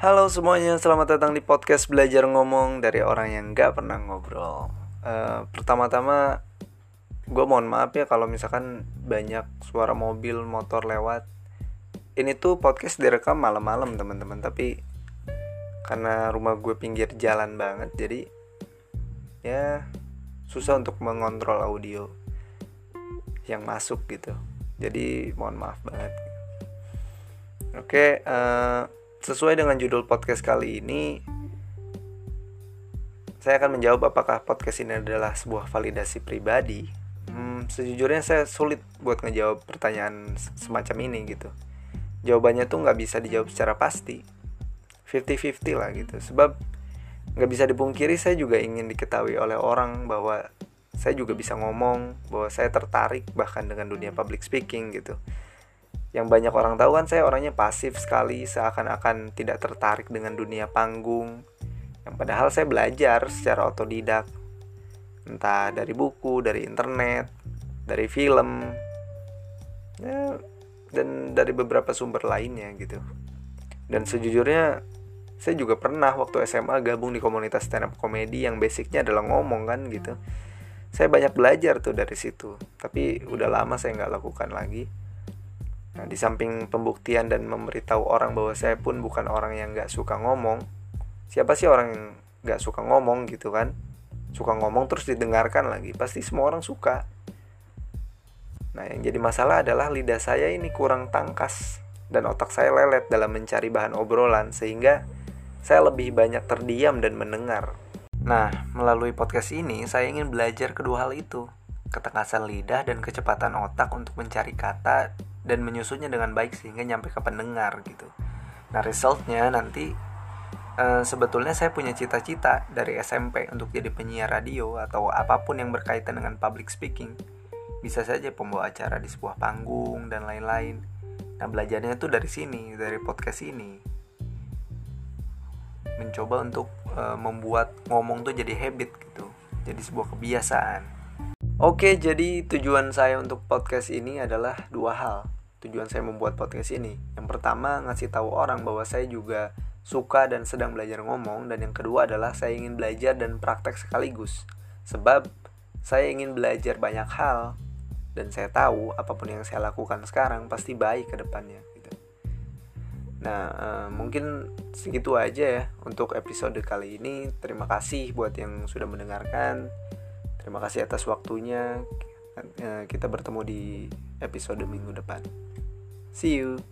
Halo semuanya, selamat datang di podcast belajar ngomong dari orang yang gak pernah ngobrol. Uh, Pertama-tama, gue mohon maaf ya kalau misalkan banyak suara mobil, motor lewat. Ini tuh podcast direkam malam-malam teman-teman, tapi karena rumah gue pinggir jalan banget, jadi ya susah untuk mengontrol audio yang masuk gitu. Jadi mohon maaf banget. Oke. Uh, Sesuai dengan judul podcast kali ini, saya akan menjawab apakah podcast ini adalah sebuah validasi pribadi. Hmm, sejujurnya saya sulit buat ngejawab pertanyaan semacam ini gitu. Jawabannya tuh nggak bisa dijawab secara pasti. 50-50 lah gitu. Sebab nggak bisa dipungkiri saya juga ingin diketahui oleh orang bahwa saya juga bisa ngomong, bahwa saya tertarik bahkan dengan dunia public speaking gitu yang banyak orang tahu kan saya orangnya pasif sekali seakan-akan tidak tertarik dengan dunia panggung. Yang padahal saya belajar secara otodidak. Entah dari buku dari internet dari film. Ya, dan dari beberapa sumber lainnya gitu. Dan sejujurnya saya juga pernah waktu SMA gabung di komunitas stand up comedy yang basicnya adalah ngomong kan gitu. Saya banyak belajar tuh dari situ tapi udah lama saya nggak lakukan lagi Nah, di samping pembuktian dan memberitahu orang bahwa saya pun bukan orang yang gak suka ngomong, siapa sih orang yang gak suka ngomong gitu kan? Suka ngomong terus didengarkan lagi, pasti semua orang suka. Nah, yang jadi masalah adalah lidah saya ini kurang tangkas dan otak saya lelet dalam mencari bahan obrolan sehingga saya lebih banyak terdiam dan mendengar. Nah, melalui podcast ini saya ingin belajar kedua hal itu, ketekasan lidah dan kecepatan otak untuk mencari kata dan menyusunnya dengan baik sehingga nyampe ke pendengar gitu. Nah resultnya nanti uh, sebetulnya saya punya cita-cita dari SMP untuk jadi penyiar radio atau apa pun yang berkaitan dengan public speaking. Bisa saja pembawa acara di sebuah panggung dan lain-lain. Nah belajarnya itu dari sini, dari podcast ini. Mencoba untuk uh, membuat ngomong tuh jadi habit gitu, jadi sebuah kebiasaan. Oke, jadi tujuan saya untuk podcast ini adalah dua hal. Tujuan saya membuat podcast ini. Yang pertama, ngasih tahu orang bahwa saya juga suka dan sedang belajar ngomong dan yang kedua adalah saya ingin belajar dan praktek sekaligus. Sebab saya ingin belajar banyak hal dan saya tahu apa pun yang saya lakukan sekarang pasti baik ke depannya gitu. Nah, uh, mungkin segitu aja ya untuk episode kali ini. Terima kasih buat yang sudah mendengarkan. Terima kasih atas waktunya. Eh, kita bertemu di episode minggu depan. See you.